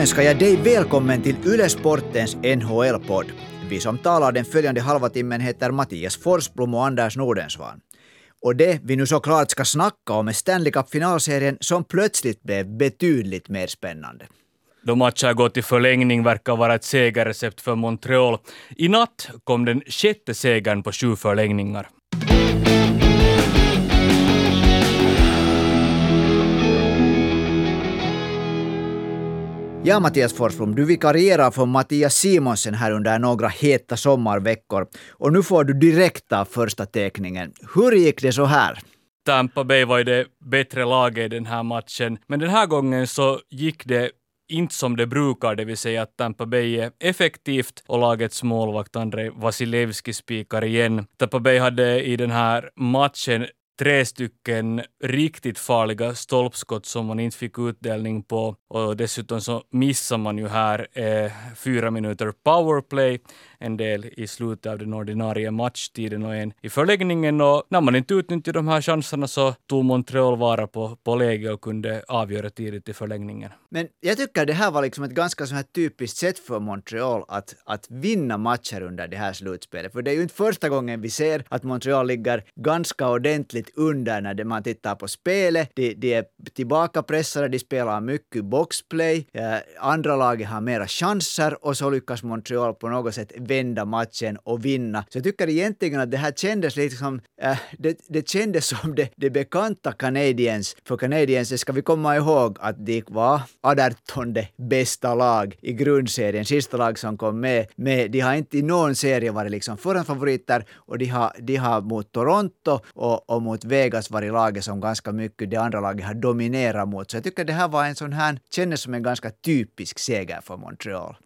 Då önskar jag dig välkommen till Yle Sportens NHL-podd. Vi som talar den följande halva timmen heter Mattias Forsblom och Anders Nordensvan. Och det vi nu såklart ska snacka om är Stanley Cup-finalserien som plötsligt blev betydligt mer spännande. Då matcher gått i förlängning verkar vara ett segerrecept för Montreal. I natt kom den sjätte segern på sju förlängningar. Ja, Mattias Forsblom, du vikarierar för Mattias Simonsen här under några heta sommarveckor. Och nu får du direkt av första teckningen. Hur gick det så här? Tampa Bay var ju det bättre laget i den här matchen, men den här gången så gick det inte som det brukar, det vill säga att Tampa Bay är effektivt och lagets målvakt Andrei Vasilevski spikar igen. Tampa Bay hade i den här matchen tre stycken riktigt farliga stolpskott som man inte fick utdelning på. Och dessutom så missar man ju här eh, fyra minuter powerplay, en del i slutet av den ordinarie matchtiden och en i förläggningen och när man inte utnyttjade de här chanserna så tog Montreal vara på, på läge och kunde avgöra tidigt i förlängningen. Men jag tycker det här var liksom ett ganska så här typiskt sätt för Montreal att, att vinna matcher under det här slutspelet. För det är ju inte första gången vi ser att Montreal ligger ganska ordentligt under när man tittar på spelet. De, de är tillbakapressade, de spelar mycket boxplay, eh, andra laget har mera chanser och så lyckas Montreal på något sätt vända matchen och vinna. Så jag tycker egentligen att det här kändes liksom, äh, det, det kändes som det, det bekanta Canadiens. För Canadiens ska vi komma ihåg att de var 18 bästa lag i grundserien, sista lag som kom med. med de har inte i någon serie varit liksom förhandsfavoriter och de har, de har mot Toronto och, och mot Vegas varit laget som ganska mycket det andra laget har dominerat mot. Så jag tycker det här var en sån här, kändes som en ganska typisk seger för Montreal.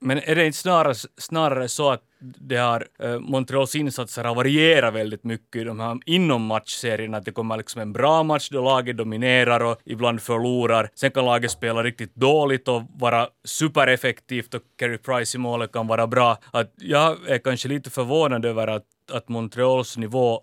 Men är det inte snarare, snarare så att det har, eh, Montreals insatser har varierat väldigt mycket i de här inom matchserierna, att det kommer liksom en bra match då laget dominerar och ibland förlorar. Sen kan laget spela riktigt dåligt och vara supereffektivt och Carey Price i målet kan vara bra. Att jag är kanske lite förvånad över att, att Montreals nivå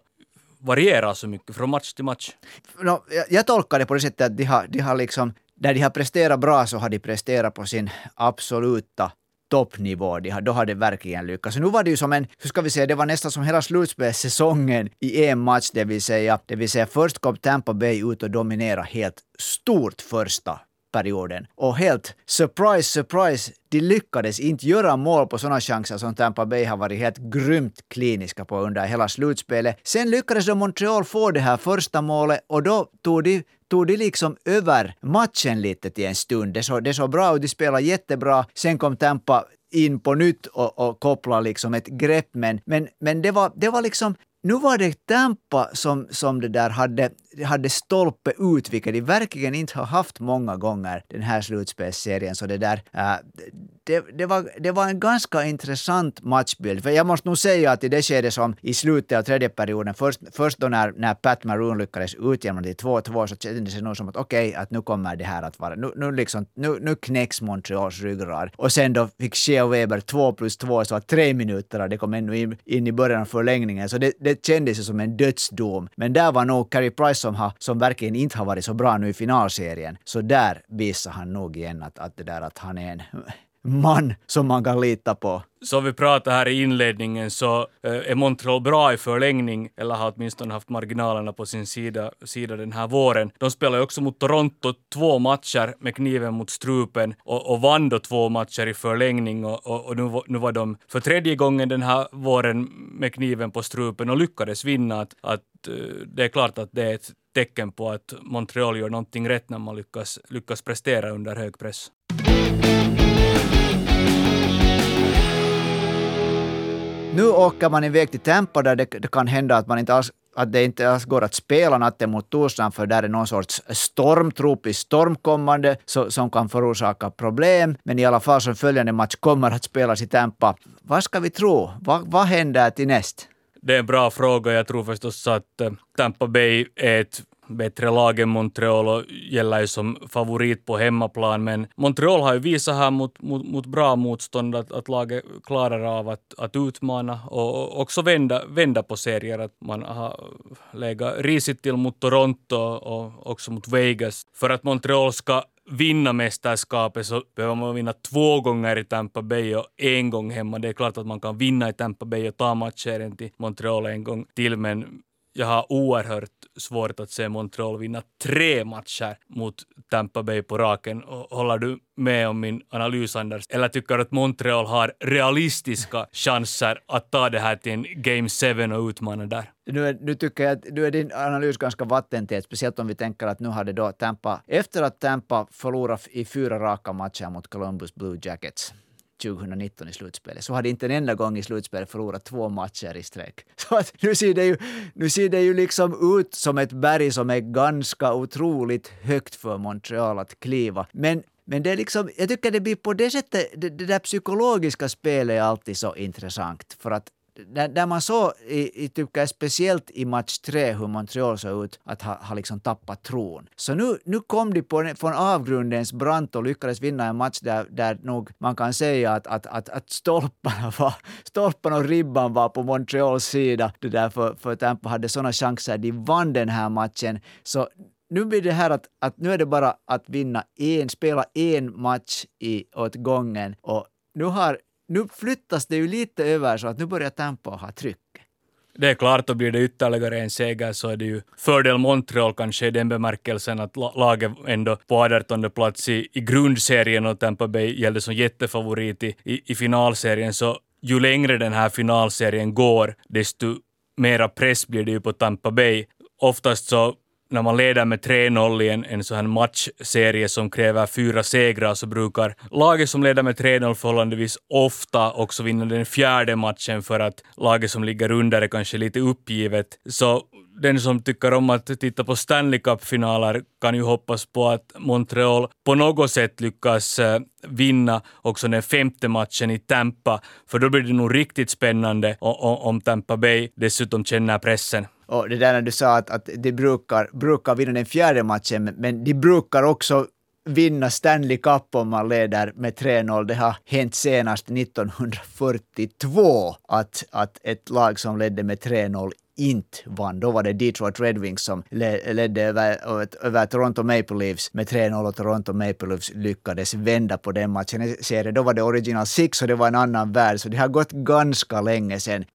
varierar så mycket från match till match. No, jag, jag tolkar det på det sättet att de har, de har liksom, där de har presterat bra så har de presterat på sin absoluta toppnivå. De har, då har det verkligen lyckats. nu var det ju som en, hur ska vi säga, det var nästan som hela slutspelssäsongen i en match, det vill säga, det vill säga först kom Tampa Bay ut och dominerade helt stort första perioden. Och helt surprise, surprise, de lyckades inte göra mål på sådana chanser som Tampa Bay har varit helt grymt kliniska på under hela slutspelet. Sen lyckades då Montreal få det här första målet och då tog de tog de liksom över matchen lite till en stund. Det såg, det såg bra ut, de spelade jättebra. Sen kom Tampa in på nytt och, och kopplade liksom ett grepp. Men, men, men det, var, det var liksom nu var det Tampa som, som det där hade, hade stolpe ut, vilket de verkligen inte har haft många gånger den här slutspelsserien. Så det där, äh, det, det, var, det var en ganska intressant matchbild. För jag måste nog säga att i det skedet som i slutet av tredje perioden, först, först då när, när Pat Maroon lyckades utjämna till 2-2 så kändes det nog som att okej, okay, att nu kommer det här att vara, nu, nu, liksom, nu, nu knäcks Montreals ryggrad. Och sen då fick Shea Weber 2 plus 2, så att tre minuter och det kom ännu in, in i början av förlängningen. Så det, det kändes som en dödsdom. Men där var nog Carey Price som, har, som verkligen inte har varit så bra nu i finalserien. Så där visar han nog igen att, att det där att han är en man som man kan lita på. Som vi pratade här i inledningen så eh, är Montreal bra i förlängning, eller har åtminstone haft marginalerna på sin sida, sida den här våren. De spelar ju också mot Toronto två matcher med kniven mot strupen och, och vann då två matcher i förlängning och, och, och, nu, nu var de för tredje gången den här våren med kniven på strupen och lyckades vinna. Att, att eh, det är klart att det är ett tecken på att Montreal gör någonting rätt när man lyckas, lyckas prestera under hög press. Nu åker man iväg till Tampa där det, det kan hända att man inte alls att det inte alls går att spela natten mot torsdagen för där är någon sorts storm, tropisk storm kommande så, som kan förorsaka problem. Men i alla fall så följande match kommer att spelas i Tampa. Vad ska vi tro? Va, vad händer till näst? Det är en bra fråga. Jag tror förstås att eh, Tampa Bay är ett bättre lag än Montreal och gäller ju som favorit på hemmaplan. Men Montreal har ju visat här mot, mot, mot bra motstånd att, att laget klarar av att, att utmana och också vända, vända på serier. Att man har legat risigt till mot Toronto och också mot Vegas. För att Montreal ska vinna mästerskapet så behöver man vinna två gånger i Tampa Bay och en gång hemma. Det är klart att man kan vinna i Tampa Bay och ta matchserien till Montreal en gång till, men jag har oerhört svårt att se Montreal vinna tre matcher mot Tampa Bay på raken. Håller du med om min analys, Anders? Eller tycker du att Montreal har realistiska chanser att ta det här till en Game 7 och utmana där? Nu, är, nu tycker jag att nu är din analys ganska vattentät, speciellt om vi tänker att nu hade då Tampa, efter att Tampa förlorat i fyra raka matcher mot Columbus Blue Jackets, 2019 i slutspelet, så hade inte en enda gång i slutspelet förlorat två matcher i sträck. Så att nu ser det ju, nu ser det ju liksom ut som ett berg som är ganska otroligt högt för Montreal att kliva. Men men det är liksom, jag tycker det blir på det sättet, det, det där psykologiska spelet är alltid så intressant. För att där, där man såg, i, i, tycker jag, speciellt i match tre, hur Montreal såg ut, att ha, ha liksom tappat tron. Så nu, nu kom de på, från avgrundens brant och lyckades vinna en match där, där nog man kan säga att, att, att, att stolparna, var, stolparna och ribban var på Montreals sida. Det där för, för Tampa hade sådana chanser. De vann den här matchen. Så nu blir det här att, att nu är det bara att vinna en, spela en match i, åt gången och nu har nu flyttas det ju lite över så att nu börjar Tampa ha tryck. Det är klart, och blir det ytterligare en seger så är det ju fördel Montreal kanske i den bemärkelsen att laget ändå på 18 plats i, i grundserien och Tampa Bay gällde som jättefavorit i, i, i finalserien. Så ju längre den här finalserien går, desto mera press blir det ju på Tampa Bay. Oftast så när man leder med 3-0 i en, en sån här matchserie som kräver fyra segrar så brukar laget som leder med 3-0 förhållandevis ofta också vinna den fjärde matchen för att laget som ligger under är kanske lite uppgivet. Så den som tycker om att titta på Stanley Cup-finaler kan ju hoppas på att Montreal på något sätt lyckas eh, vinna också den femte matchen i Tampa, för då blir det nog riktigt spännande om Tampa Bay dessutom känner pressen. Och det där när du sa att, att de brukar, brukar vinna den fjärde matchen, men de brukar också vinna Stanley Cup om man leder med 3-0. Det har hänt senast 1942 att, att ett lag som ledde med 3-0 inte vann. Då var det Detroit Red Wings som ledde över, över Toronto Maple Leafs med 3-0 och Toronto Maple Leafs lyckades vända på den matchen. Då var det Original Six och det var en annan värld, så det har gått ganska länge sedan.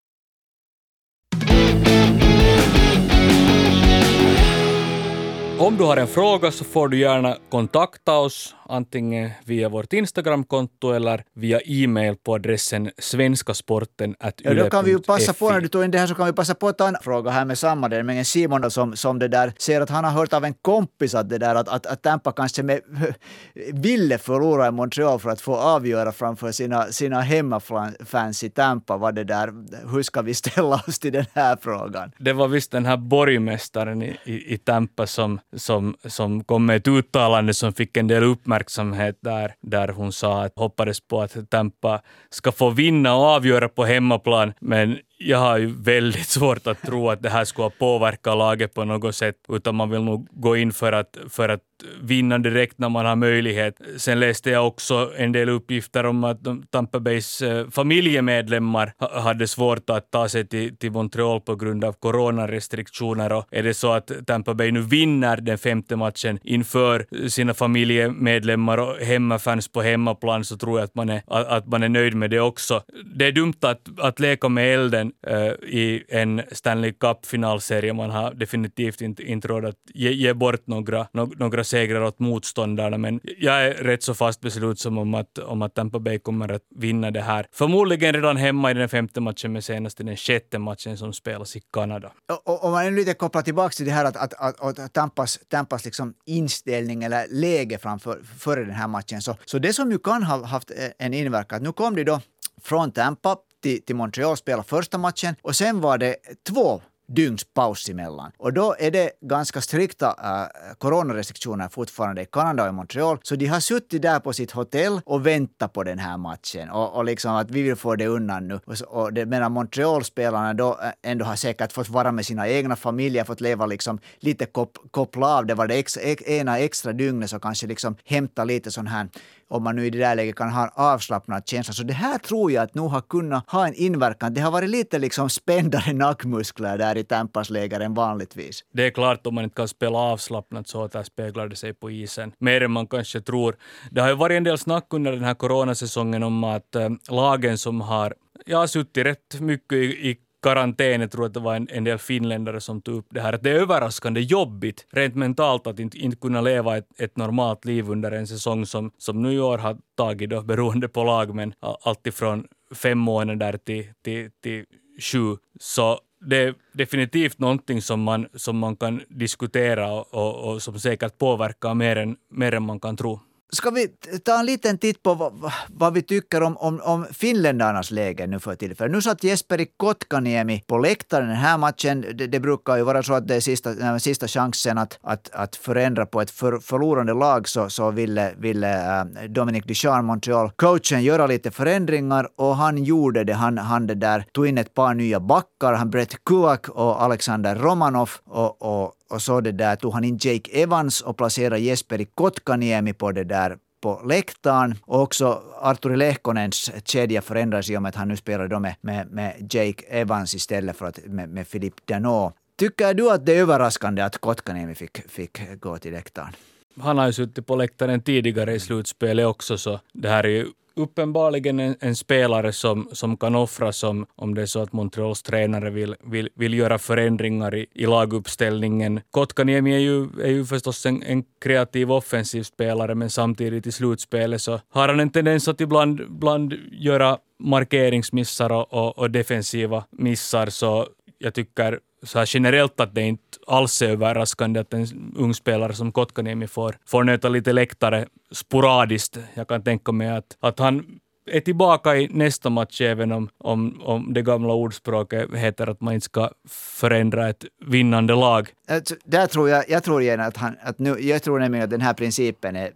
Om du har en fråga så får du gärna kontakta oss antingen via vårt Instagramkonto eller via e-mail på adressen svenskasporten Ja, då kan vi ju passa på, när du tog in det här så kan vi passa på att ta en fråga här med samma, det med Simon som, som det där ser att han har hört av en kompis att det där att, att, att Tampa kanske med, ville förlora i Montreal för att få avgöra framför sina, sina hemmafans i Tampa. Vad det där, hur ska vi ställa oss till den här frågan? Det var visst den här borgmästaren i, i, i Tampa som, som, som kom med ett uttalande som fick en del uppmärksamhet uppmärksamhet där, där hon sa att hoppades på att Tampa ska få vinna och avgöra på hemmaplan, men jag har ju väldigt svårt att tro att det här skulle påverka laget på något sätt, utan man vill nog gå in för att, för att vinna direkt när man har möjlighet. Sen läste jag också en del uppgifter om att Tampa Bays eh, familjemedlemmar hade svårt att ta sig till, till Montreal på grund av coronarestriktioner. Och är det så att Tampa Bay nu vinner den femte matchen inför sina familjemedlemmar och hemmafans på hemmaplan så tror jag att man är, att man är nöjd med det också. Det är dumt att, att leka med elden uh, i en Stanley Cup-finalserie. Man har definitivt inte, inte råd att ge, ge bort några, några segrar åt motståndarna, men jag är rätt så fast beslutsam om att, om att Tampa Bay kommer att vinna det här. Förmodligen redan hemma i den femte matchen, men senast i den sjätte matchen som spelas i Kanada. Om man lite kopplar tillbaka till det här att, att, att, att Tampas, Tampas liksom inställning eller läge framför, före den här matchen, så, så det som ju kan ha haft eh, en inverkan, nu kom de då från Tampa till, till Montreal spela första matchen. Och sen var det två dygns paus emellan. Och då är det ganska strikta äh, coronarestriktioner fortfarande i Kanada och i Montreal. Så de har suttit där på sitt hotell och väntat på den här matchen. Och, och liksom att vi vill få det undan nu. Och, och det, medan Montreal-spelarna då äh, ändå har säkert fått vara med sina egna familjer, fått leva liksom lite kop, koppla av. Det var det ex, ena extra dygnet så kanske liksom hämta lite sån här om man nu i det där läget kan ha en avslappnad känsla. Så det här tror jag att nog har kunnat ha en inverkan. Det har varit lite liksom spändare nackmuskler där i Tampas läger än vanligtvis. Det är klart om man inte kan spela avslappnat så återspeglar det sig på isen mer än man kanske tror. Det har ju varit en del snack under den här coronasäsongen om att äh, lagen som har jag har suttit rätt mycket i, i karantän. Jag tror att det var en, en del finländare som tog upp det här. Att det är överraskande jobbigt rent mentalt att inte, inte kunna leva ett, ett normalt liv under en säsong som, som nu i år har tagit då, beroende på lag, men alltifrån fem månader till, till, till sju. Så det är definitivt någonting som man, som man kan diskutera och, och, och som säkert påverkar mer än, mer än man kan tro. Ska vi ta en liten titt på vad, vad vi tycker om, om, om finländarnas läge nu för tillfället? Nu satt Jesperi Kotkaniemi på läktaren den här matchen. Det, det, brukar ju vara så att det är sista, sista chansen att, att, att förändra på ett för, förlorande lag så, så ville, ville äh, Dominic Ducharme, Montreal, coachen, göra lite förändringar och han gjorde det. Han, han det där, tog in ett par nya backar, han Brett Kuak och Alexander Romanov och, och och så det där tog han in Jake Evans och placerade Jesperi Kotkaniemi på det där på läktaren. Och också Arturi Lehkonens kedja förändrades i och med att han nu spelade med, med, med Jake Evans istället för att med, med Philippe Danot. Tycker du att det är överraskande att Kotkaniemi fick, fick gå till läktaren? Han har ju suttit på läktaren tidigare i slutspelet också, så det här är ju uppenbarligen en, en, spelare som, som kan offras om, om det är så att Montreals tränare vill, vill, vill göra förändringar i, i laguppställningen. Kotkaniemi är ju, är ju förstås en, en kreativ offensiv spelare, men samtidigt i slutspelet så har han en tendens att ibland, ibland göra markeringsmissar och, och, och defensiva missar, så jag tycker så här generellt att det inte alls är överraskande att en ung spelare som Kotkaniemi får, får nöta lite läktare sporadiskt. Jag kan tänka mig att, att han är tillbaka i nästa match även om, om, om det gamla ordspråket heter att man inte ska förändra ett vinnande lag. Alltså, där tror jag, jag tror igen att han, att nu, jag tror nämligen att den här principen är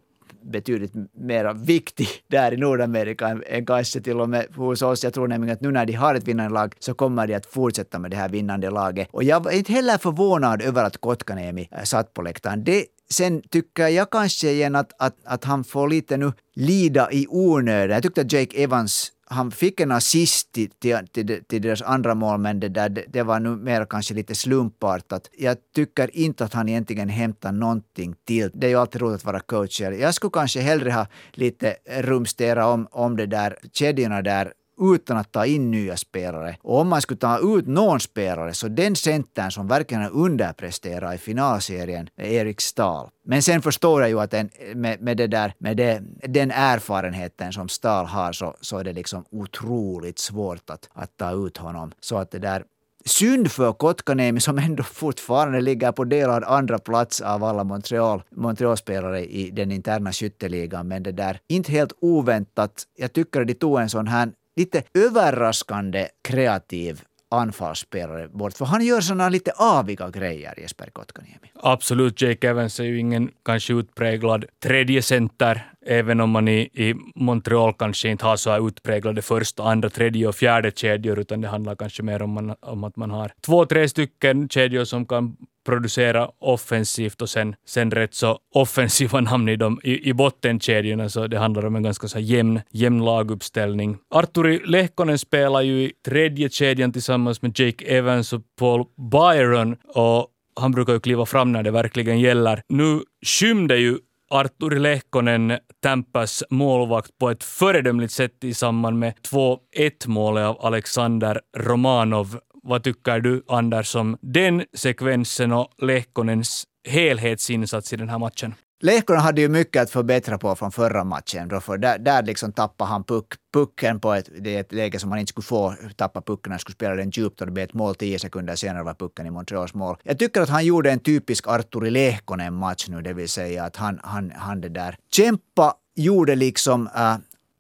betydligt mer viktig där i Nordamerika än, än kanske till och med hos oss. Jag tror nämligen att nu när de har ett vinnande lag så kommer de att fortsätta med det här vinnande laget. Och jag var inte heller förvånad över att Kotkaniemi äh, satt på läktaren. Det Sen tycker jag kanske igen att, att, att han får lite nu lida i onödan. Jag tyckte att Jake Evans han fick en assist till, till, till, deras andra mål, men det, där, det, det var nu mer kanske lite slumpartat. Jag tycker inte att han egentligen hämtar någonting till. Det är ju alltid roligt att vara coach. Jag skulle kanske hellre ha lite rumstera om, om det där kedjorna där utan att ta in nya spelare. Och om man skulle ta ut någon spelare så den centern som verkligen underpresterar i finalserien är Erik Stahl. Men sen förstår jag ju att en, med, med, det där, med det, den erfarenheten som Stahl har så, så är det liksom otroligt svårt att, att ta ut honom. Så att det där Synd för Kotkaniemi som ändå fortfarande ligger på delad andra plats av alla Montreal, Montreal-spelare i den interna skytteligan. Men det där, inte helt oväntat. Jag tycker att de tog en sån här lite överraskande kreativ anfallsspelare bort. För han gör sådana lite aviga grejer, Jesper Kotkaniemi. Absolut, Jake Evans är ju ingen kanske utpräglad tredje center, även om man i, i Montreal kanske inte har så här utpräglade första, andra, tredje och fjärde kedjor, utan det handlar kanske mer om, man, om att man har två, tre stycken kedjor som kan producera offensivt och sen, sen rätt så offensiva namn i, dem, i, i bottenkedjorna, så det handlar om en ganska så jämn, jämn laguppställning. Arturi Lehkonen spelar ju i tredje kedjan tillsammans med Jake Evans och Paul Byron och han brukar ju kliva fram när det verkligen gäller. Nu skymde ju Arturi Lehkonen Tampas målvakt på ett föredömligt sätt i samband med 2-1 målet av Alexander Romanov vad tycker du, Anders, om den sekvensen och Lehkonens helhetsinsats i den här matchen? Lehkonen hade ju mycket att förbättra på från förra matchen. Då för där, där liksom tappade han puck, pucken på ett, det ett läge som han inte skulle få tappa pucken. Han skulle spela den djupt och det blev ett mål tio sekunder senare var pucken i Montreals mål. Jag tycker att han gjorde en typisk Arturi Lehkonen-match nu, det vill säga att han, han, han det där kämpa, gjorde liksom äh,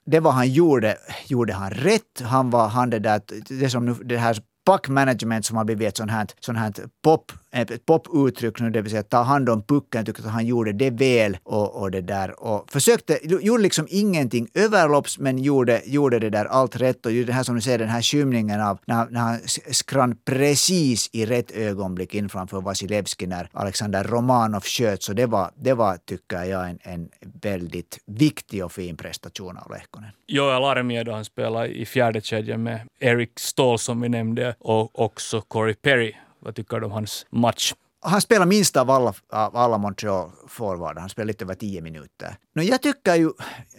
det vad han gjorde, gjorde han rätt. Han var han det där, det som nu, det här puck management som har blivit ett sånt här, sånt här pop ett poputtryck nu, det vill säga ta hand om pucken, tyckte att han gjorde det väl och, och det där. Och försökte, gjorde liksom ingenting överlopps men gjorde, gjorde det där allt rätt. Och det här som du ser den här skymningen av när, när han skrann precis i rätt ögonblick in framför Vasilevski när Alexander Romanov sköt så det var, det var tycker jag en, en väldigt viktig och fin prestation av Lehkonen. Joel Armia han spelade i fjärde kedjan med Eric Ståhl som vi nämnde och också Corey Perry vad tycker du om hans match? han spelar minst av alla, av alla Montreal-forwardar. Han spelar lite över tio minuter. Men jag tycker ju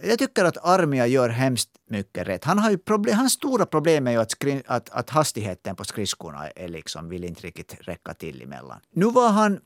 jag tycker att Armia gör hemskt mycket rätt. Han har ju problem, hans stora problem är ju att, skri, att, att hastigheten på skridskorna är liksom, vill inte riktigt räcka till emellan. Nu var han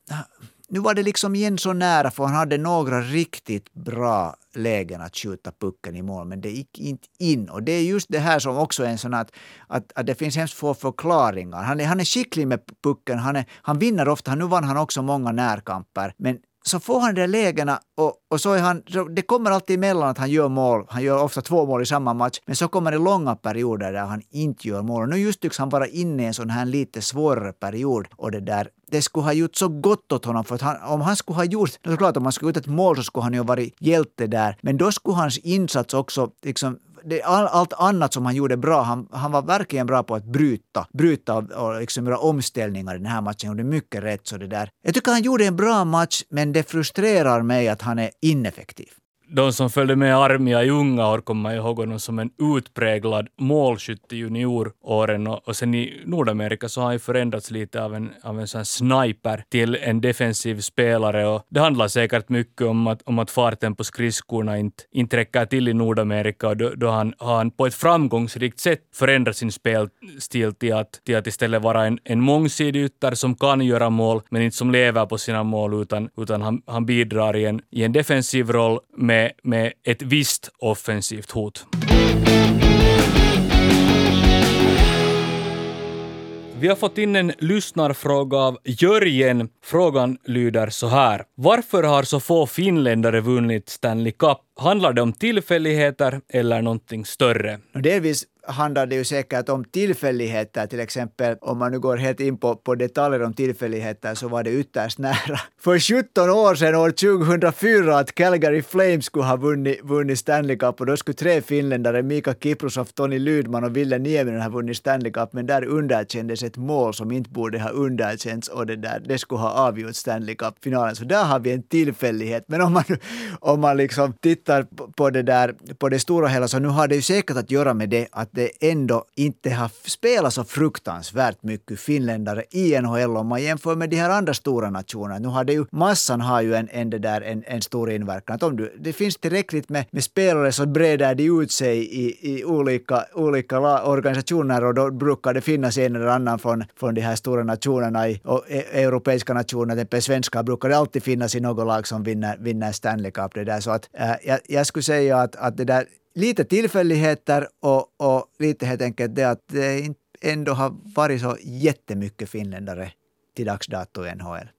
nu var det liksom igen så nära för han hade några riktigt bra lägen att skjuta pucken i mål, men det gick inte in. Och det är just det här som också är en sån att, att, att det finns hemskt få förklaringar. Han är, han är skicklig med pucken, han, är, han vinner ofta, nu vann han också många närkamper, men så får han de där lägena och, och så är han, det kommer alltid emellan att han gör mål. Han gör ofta två mål i samma match, men så kommer det långa perioder där han inte gör mål. Och nu just tycks han vara inne i en sån här lite svårare period och det där det skulle ha gjort så gott åt honom. För att han, om han skulle ha gjort, det är klart om han skulle ha gjort ett mål så skulle han ju ha varit hjälte där. Men då skulle hans insats också liksom det, all, allt annat som han gjorde bra, han, han var verkligen bra på att bryta, bryta och, liksom göra omställningar i den här matchen. Han gjorde mycket rätt. Så det där. Jag tycker han gjorde en bra match, men det frustrerar mig att han är ineffektiv de som följde med Armia i unga år kommer ihåg honom som en utpräglad målskytt i junioråren och, och sen i Nordamerika så har han förändrats lite av en, av en sån sniper till en defensiv spelare och det handlar säkert mycket om att, om att farten på skridskorna inte, inte räcker till i Nordamerika och då, då han, har han på ett framgångsrikt sätt förändrat sin spelstil till att, till att istället vara en, en mångsidig ytter som kan göra mål men inte som lever på sina mål utan, utan han, han bidrar i en, i en defensiv roll med med, med ett visst offensivt hot. Vi har fått in en lyssnarfråga av Jörgen. Frågan lyder så här. Varför har så få finländare vunnit Stanley Cup? Handlar det om tillfälligheter eller någonting större? Delvis handlar det ju säkert om tillfälligheter, till exempel om man nu går helt in på, på detaljer om tillfälligheter så var det ytterst nära för 17 år sedan, år 2004, att Calgary Flames skulle ha vunnit, vunnit Stanley Cup och då skulle tre finländare, Mika Kiprusov, Tony Lydman och Ville Nieminen ha vunnit Stanley Cup, men där underkändes ett mål som inte borde ha underkänts och det där, det skulle ha avgjort Stanley Cup-finalen. Så där har vi en tillfällighet. Men om man, om man liksom tittar på det där, på det stora hela, så nu har det ju säkert att göra med det att det ändå inte har spelat så fruktansvärt mycket finländare i NHL om man jämför med de här andra stora nationerna. Nu har det ju, massan har ju en, en, där, en, en stor inverkan. Att om du, det finns tillräckligt med, med spelare så breder de ut sig i, i olika, olika organisationer och då brukar det finnas en eller annan från, från de här stora nationerna i, och e, europeiska nationer, till exempel svenska, brukar det alltid finnas i något lag som vinner, vinner Stanley Cup. Det där. Så att, äh, jag, jag skulle säga att, att det där lite tillfälligheter och, och lite helt enkelt det att eh, det ändå har varit så jättemycket finländare till dags dato i NHL.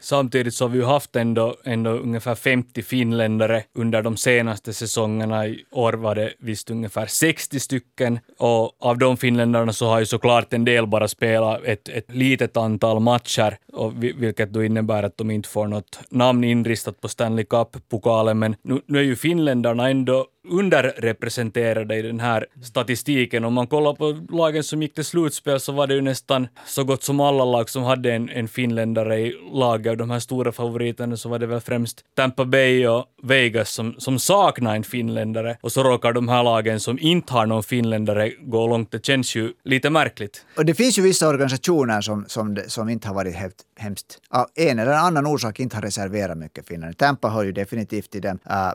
Samtidigt så har vi ju haft ändå, ändå ungefär 50 finländare under de senaste säsongerna. I år var det visst ungefär 60 stycken och av de finländarna så har ju såklart en del bara spelat ett, ett litet antal matcher, och vilket då innebär att de inte får något namn inristat på Stanley Cup-pokalen. Men nu, nu är ju finländarna ändå underrepresenterade i den här statistiken. Om man kollar på lagen som gick till slutspel så var det ju nästan så gott som alla lag som hade en, en finländare i laget. Av de här stora favoriterna så var det väl främst Tampa Bay och Vegas som, som saknade en finländare. Och så råkar de här lagen som inte har någon finländare gå långt. Det känns ju lite märkligt. Och det finns ju vissa organisationer som, som, som inte har varit helt hemskt. Av en eller annan orsak inte har reserverat mycket finländare. Tampa hör ju definitivt till dem. Uh, äh,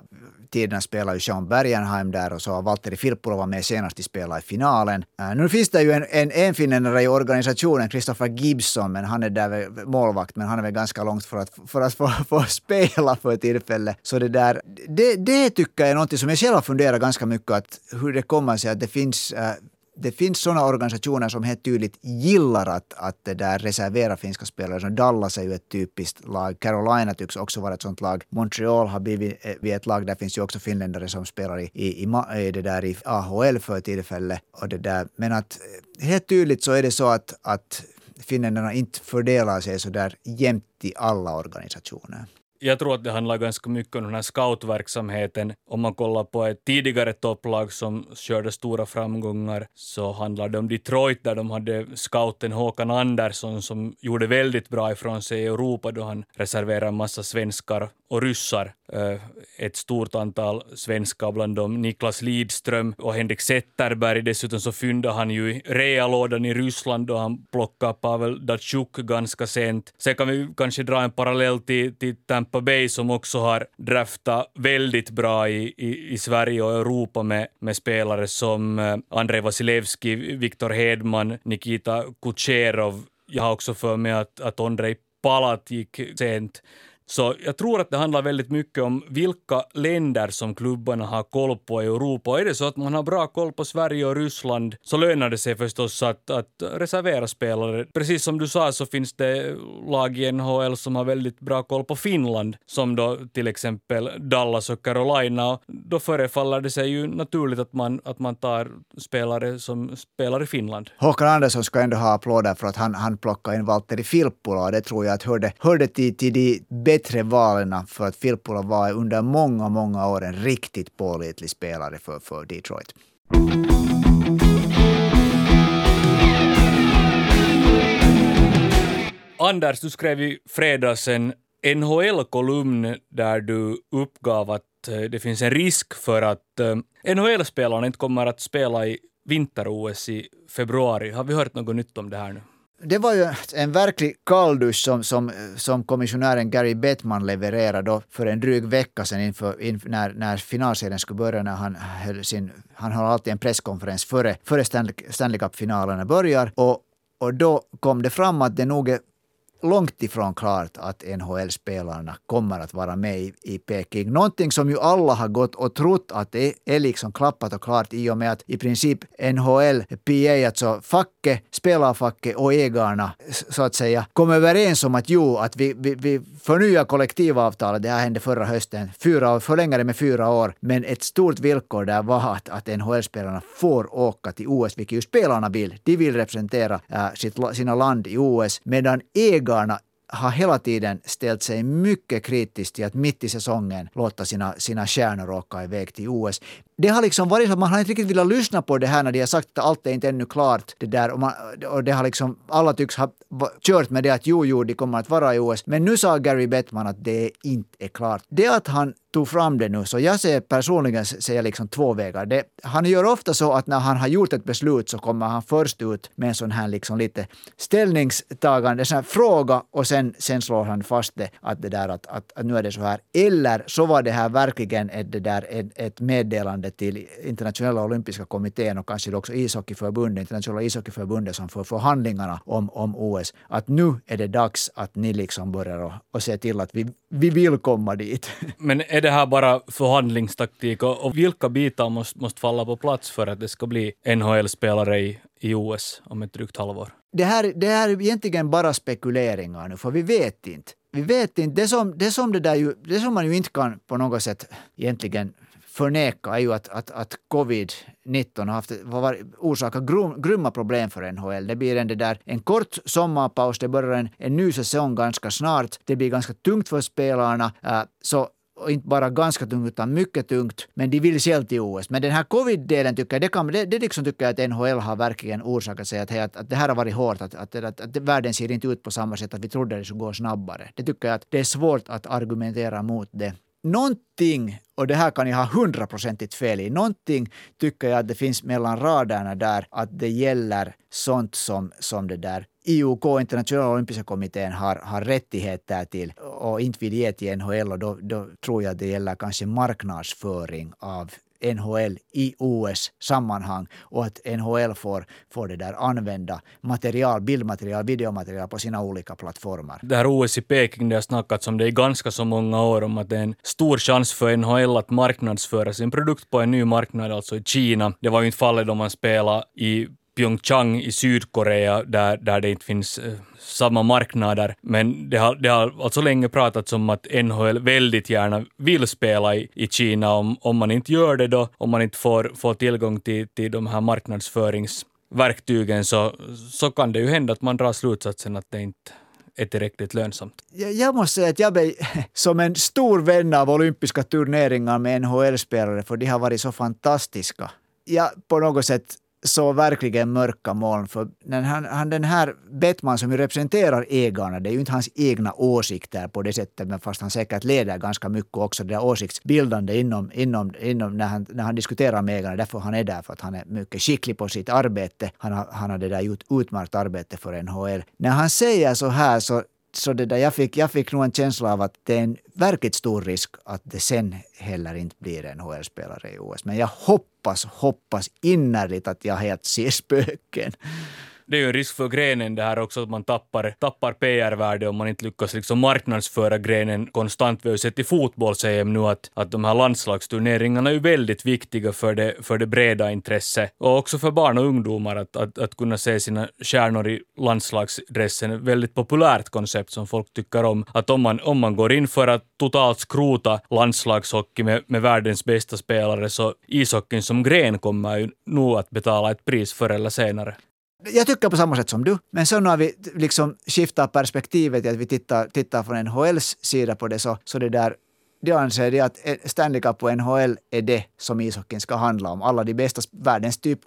tiderna spelar ju Sean Bergenheim där och så har Valtteri Filppula var med senast i spela i finalen. Äh, nu finns det ju en, en, en finländare i organisationen, Christopher Gibson, men han är där målvakt, men han är väl ganska långt för att, för att få, få spela för tillfället. Så det där, det, det tycker jag är någonting som jag själv har funderat ganska mycket att hur det kommer sig att det finns äh, det finns sådana organisationer som helt tydligt gillar att, att det där reservera finska spelare. Så Dallas är ju ett typiskt lag. Carolina tycks också vara ett sådant lag. Montreal har blivit eh, ett lag. Där finns ju också finländare som spelar i, i, i, det där i AHL för tillfället. Och det där. Men att eh, helt tydligt så är det så att, att finländarna inte fördelar sig så där jämnt i alla organisationer jag tror att det handlar ganska mycket om den här scoutverksamheten. Om man kollar på ett tidigare topplag som körde stora framgångar så handlar det om Detroit där de hade scouten Håkan Andersson som gjorde väldigt bra ifrån sig i Europa då han reserverade en massa svenskar och ryssar Eh, ett stort antal svenskar, bland dem Niklas Lidström och Henrik Zetterberg. Dessutom så fyndade han ju i realådan i Ryssland och han plockade Pavel Datsjuk ganska sent. Sen kan vi kanske dra en parallell till, till Tampa Bay som också har draftat väldigt bra i, i, i Sverige och Europa med, med spelare som eh, Andrei Vasilevski, Viktor Hedman, Nikita Kucherov. Jag har också för mig att, att Andrei Palat gick sent. Så jag tror att det handlar väldigt mycket om vilka länder som klubbarna har koll på i Europa. Och är det så att man har bra koll på Sverige och Ryssland så lönar det sig förstås att, att reservera spelare. Precis som du sa så finns det lag i NHL som har väldigt bra koll på Finland, som då till exempel Dallas och Carolina. Då förefaller det sig ju naturligt att man, att man tar spelare som spelar i Finland. Håkan Andersson ska ändå ha applåder för att han, han plockade in Valtteri Filppula och det tror jag att hörde, hörde till, till de tre valen för att Filppula var under många, många år en riktigt pålitlig spelare för, för Detroit. Anders, du skrev i fredags en NHL-kolumn där du uppgav att eh, det finns en risk för att eh, NHL-spelarna inte kommer att spela i vinter-OS i februari. Har vi hört något nytt om det här nu? Det var ju en verklig kalldusch som, som, som kommissionären Gary Bettman levererade för en dryg vecka sedan inför, inför när, när finalserien skulle börja. När han, höll sin, han har alltid en presskonferens före, före Stanley, Stanley Cup-finalerna börjar. Och, och då kom det fram att det nog är långt ifrån klart att NHL-spelarna kommer att vara med i, i Peking. Någonting som ju alla har gått och trott att det är liksom klappat och klart i och med att i princip NHL, PA, alltså facket, spelarfacket och ägarna så att säga kom överens om att jo, att vi, vi, vi förnyar kollektivavtalet. Det här hände förra hösten. Fyra år, förlängade med fyra år. Men ett stort villkor där var att, att NHL-spelarna får åka till OS, vilket ju spelarna vill. De vill representera äh, sitt, sina land i OS, medan ägarna ägarna har hela tiden ställt sig mycket kritiskt till att mitt i säsongen låta sina, sina stjärnor åka iväg till OS. Det har liksom varit så att man har inte riktigt velat lyssna på det här när de har sagt att allt är inte ännu klart. Det där, och, man, och det har liksom, alla tycks ha kört med det att jo, jo, de kommer att vara i OS. Men nu sa Gary Bettman att det inte är klart. Det att han tog fram det nu, så jag ser personligen ser liksom två vägar. Det, han gör ofta så att när han har gjort ett beslut så kommer han först ut med en sån här liksom lite ställningstagande sån här fråga och sen, sen slår han fast det att det där att, att, att nu är det så här. Eller så var det här verkligen ett, det där, ett, ett meddelande till internationella olympiska kommittén och kanske också ishockeyförbundet, internationella ishockeyförbundet som för förhandlingarna om, om OS, att nu är det dags att ni liksom börjar och, och se till att vi, vi vill komma dit. Men är det här bara förhandlingstaktik och, och vilka bitar måste, måste falla på plats för att det ska bli NHL-spelare i, i OS om ett drygt halvår? Det här, det här är egentligen bara spekuleringar nu, för vi vet inte. Vi vet inte. Det som, det som, det där ju, det som man ju inte kan på något sätt egentligen förneka är ju att, att, att covid-19 har haft, var, orsakat grum, grymma problem för NHL. Det blir en, det där, en kort sommarpaus, det börjar en, en ny säsong ganska snart. Det blir ganska tungt för spelarna. Äh, så och inte bara ganska tungt utan mycket tungt, men de vill själv till OS. Men den här covid-delen tycker jag, det, kan, det, det liksom tycker jag att NHL har verkligen orsakat sig att, att, att det här har varit hårt, att, att, att, att världen ser inte ut på samma sätt, att vi trodde det skulle gå snabbare. Det tycker jag att det är svårt att argumentera mot det någonting, och det här kan jag ha hundraprocentigt fel i, någonting tycker jag att det finns mellan raderna där att det gäller sånt som, som det där IOK, internationella olympiska kommittén, har, har rättigheter till och inte vill ge till NHL och då, då tror jag det gäller kanske marknadsföring av NHL i OS-sammanhang och att NHL får, får det där använda material, bildmaterial, videomaterial på sina olika plattformar. Det här OS i Peking, det har snackats om det i ganska så många år, om att det är en stor chans för NHL att marknadsföra sin produkt på en ny marknad, alltså i Kina. Det var ju inte fallet då man spelade i Pyeongchang i Sydkorea där, där det inte finns eh, samma marknader. Men det har, det har alltså länge pratats om att NHL väldigt gärna vill spela i, i Kina. Om, om man inte gör det då, om man inte får, får tillgång till, till de här marknadsföringsverktygen så, så kan det ju hända att man drar slutsatsen att det inte är tillräckligt lönsamt. Jag, jag måste säga att jag blev som en stor vän av olympiska turneringar med NHL-spelare för de har varit så fantastiska. Jag på något sätt så verkligen mörka moln. För den, här, han, den här Bettman som ju representerar ägarna, det är ju inte hans egna åsikter på det sättet, men fast han säkert leder ganska mycket också det där åsiktsbildande inom, inom, inom när, han, när han diskuterar med ägarna. Därför han är där, för att han är mycket skicklig på sitt arbete. Han har, han har det där gjort utmärkt arbete för NHL. När han säger så här så så det där, jag, fick, jag fick nog en känsla av att det är en verkligt stor risk att det sen heller inte blir en HL-spelare i OS. Men jag hoppas, hoppas innerligt att jag helt ser spöken det är ju en risk för grenen det här också, att man tappar, tappar PR-värde om man inte lyckas liksom marknadsföra grenen konstant. Vi har ju sett i fotbolls-EM nu att, att de här landslagsturneringarna är ju väldigt viktiga för det, för det breda intresset och också för barn och ungdomar att, att, att kunna se sina stjärnor i landslagsdressen. Ett väldigt populärt koncept som folk tycker om. Att om man, om man går in för att totalt skrota landslagshockey med, med världens bästa spelare så ishockeyn som gren kommer ju nog att betala ett pris förr eller senare jag tycker på samma sätt som du, men sen när vi liksom skiftar perspektivet, att vi tittar, tittar från NHLs sida på det, så, så det där de anser det att Stanley Cup och NHL är det som ishockeyn ska handla om. Alla de bästa, världens typ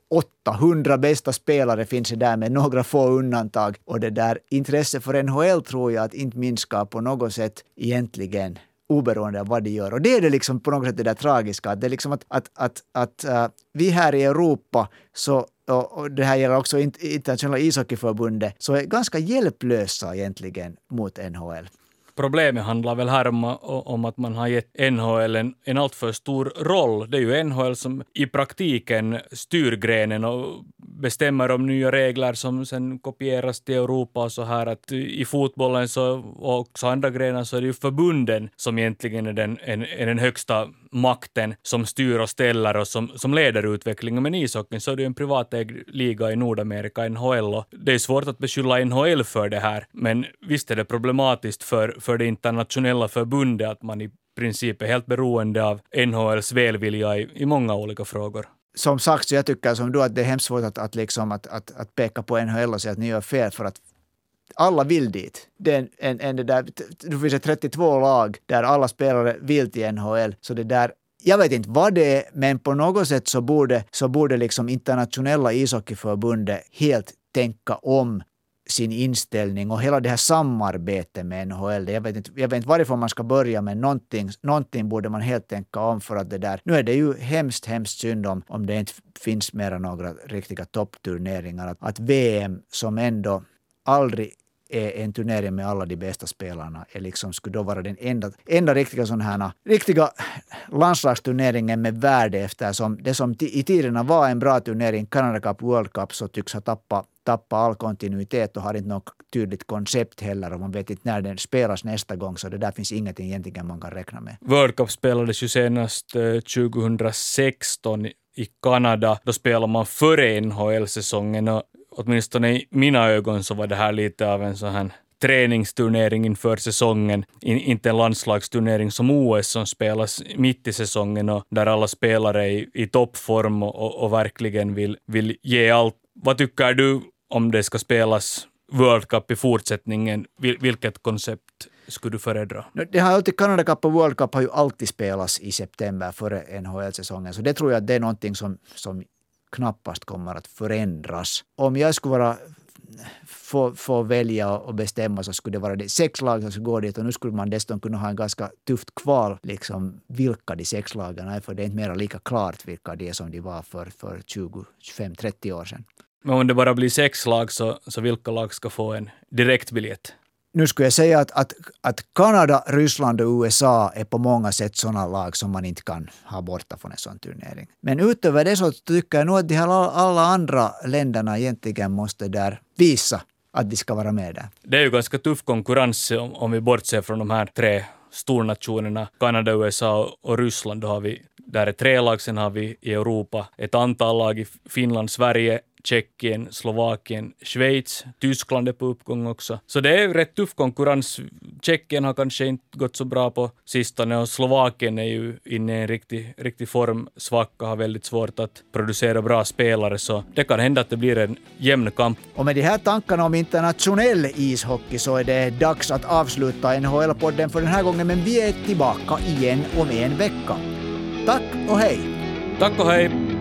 800 bästa spelare finns där med några få undantag. Och det där intresset för NHL tror jag att inte minskar på något sätt egentligen oberoende av vad de gör. Och det är det liksom på något sätt det där tragiska, att det är liksom att, att, att, att uh, vi här i Europa så och, det här gäller också internationella ishockeyförbundet, så är ganska hjälplösa egentligen mot NHL. Problemet handlar väl här om, om att man har gett NHL en, en alltför stor roll. Det är ju NHL som i praktiken styr grenen och bestämmer om nya regler som sen kopieras till Europa och så här att i fotbollen så, och också andra grenar så är det ju förbunden som egentligen är den, en, är den högsta makten som styr och ställer och som, som leder utvecklingen. Men ishockeyn så är det ju en privatägd liga i Nordamerika, NHL, och det är svårt att beskylla NHL för det här. Men visst är det problematiskt för, för det internationella förbundet att man i princip är helt beroende av NHLs välvilja i, i många olika frågor som sagt, så jag tycker som du att det är hemskt svårt att, att, liksom, att, att, att peka på NHL och säga att ni gör fel för att alla vill dit. Det, är en, en, det där, det finns 32 lag där alla spelare vill till NHL. Så det där, jag vet inte vad det är, men på något sätt så borde, så borde liksom internationella ishockeyförbundet helt tänka om sin inställning och hela det här samarbetet med NHL. Jag vet inte, jag vet inte varifrån man ska börja, men någonting, någonting borde man helt tänka om för att det där... Nu är det ju hemskt, hemskt synd om, om det inte finns mera några riktiga toppturneringar. Att, att VM, som ändå aldrig är en turnering med alla de bästa spelarna är liksom, skulle då vara den enda, enda riktiga, sån här, riktiga landslagsturneringen med värde eftersom det som i tiderna var en bra turnering, Canada Cup, World Cup, så tycks ha tappat tappa all kontinuitet och har inte något tydligt koncept heller och man vet inte när den spelas nästa gång så det där finns ingenting egentligen man kan räkna med. World Cup spelades ju senast eh, 2016 i Kanada. Då spelade man före NHL-säsongen och åtminstone i mina ögon så var det här lite av en sån här träningsturnering inför säsongen, In, inte en landslagsturnering som OS som spelas mitt i säsongen och där alla spelare är i, i toppform och, och, och, verkligen vill, vill ge allt. Vad tycker du om det ska spelas World Cup i fortsättningen? Vil, vilket koncept skulle du föredra? Det har alltid, Canada Cup och World Cup har ju alltid spelats i september före NHL-säsongen, så det tror jag det är någonting som, som knappast kommer att förändras. Om jag skulle vara få, få välja och bestämma så skulle det vara det sex lag som skulle gå dit och nu skulle man dessutom kunna ha en ganska tufft kval, liksom vilka de sex lagen är, för det är inte mera lika klart vilka de är som de var för, för 20, 25, 30 år sedan. Men om det bara blir sex lag, så, så vilka lag ska få en direktbiljett? Nu skulle jag säga att, att, att Kanada, Ryssland och USA är på många sätt sådana lag som man inte kan ha borta från en sån turnering. Men utöver det så tycker jag nog att de här alla andra länderna egentligen måste där visa att de ska vara med där. Det är ju ganska tuff konkurrens om, om vi bortser från de här tre stornationerna, Kanada, USA och Ryssland. Då har vi, där är tre lag, sen har vi i Europa ett antal lag i Finland, Sverige, Tjeckien, Slovakien, Schweiz, Tyskland är på uppgång också. Så det är rätt tuff konkurrens. Tjeckien har kanske inte gått så bra på sistone och Slovakien är ju inne i en riktig, riktig formsvacka, har väldigt svårt att producera bra spelare, så det kan hända att det blir en jämn kamp. Och med de här tankarna om internationell ishockey så är det dags att avsluta NHL-podden för den här gången, men vi är tillbaka igen om en vecka. Tack och hej! Tack och hej!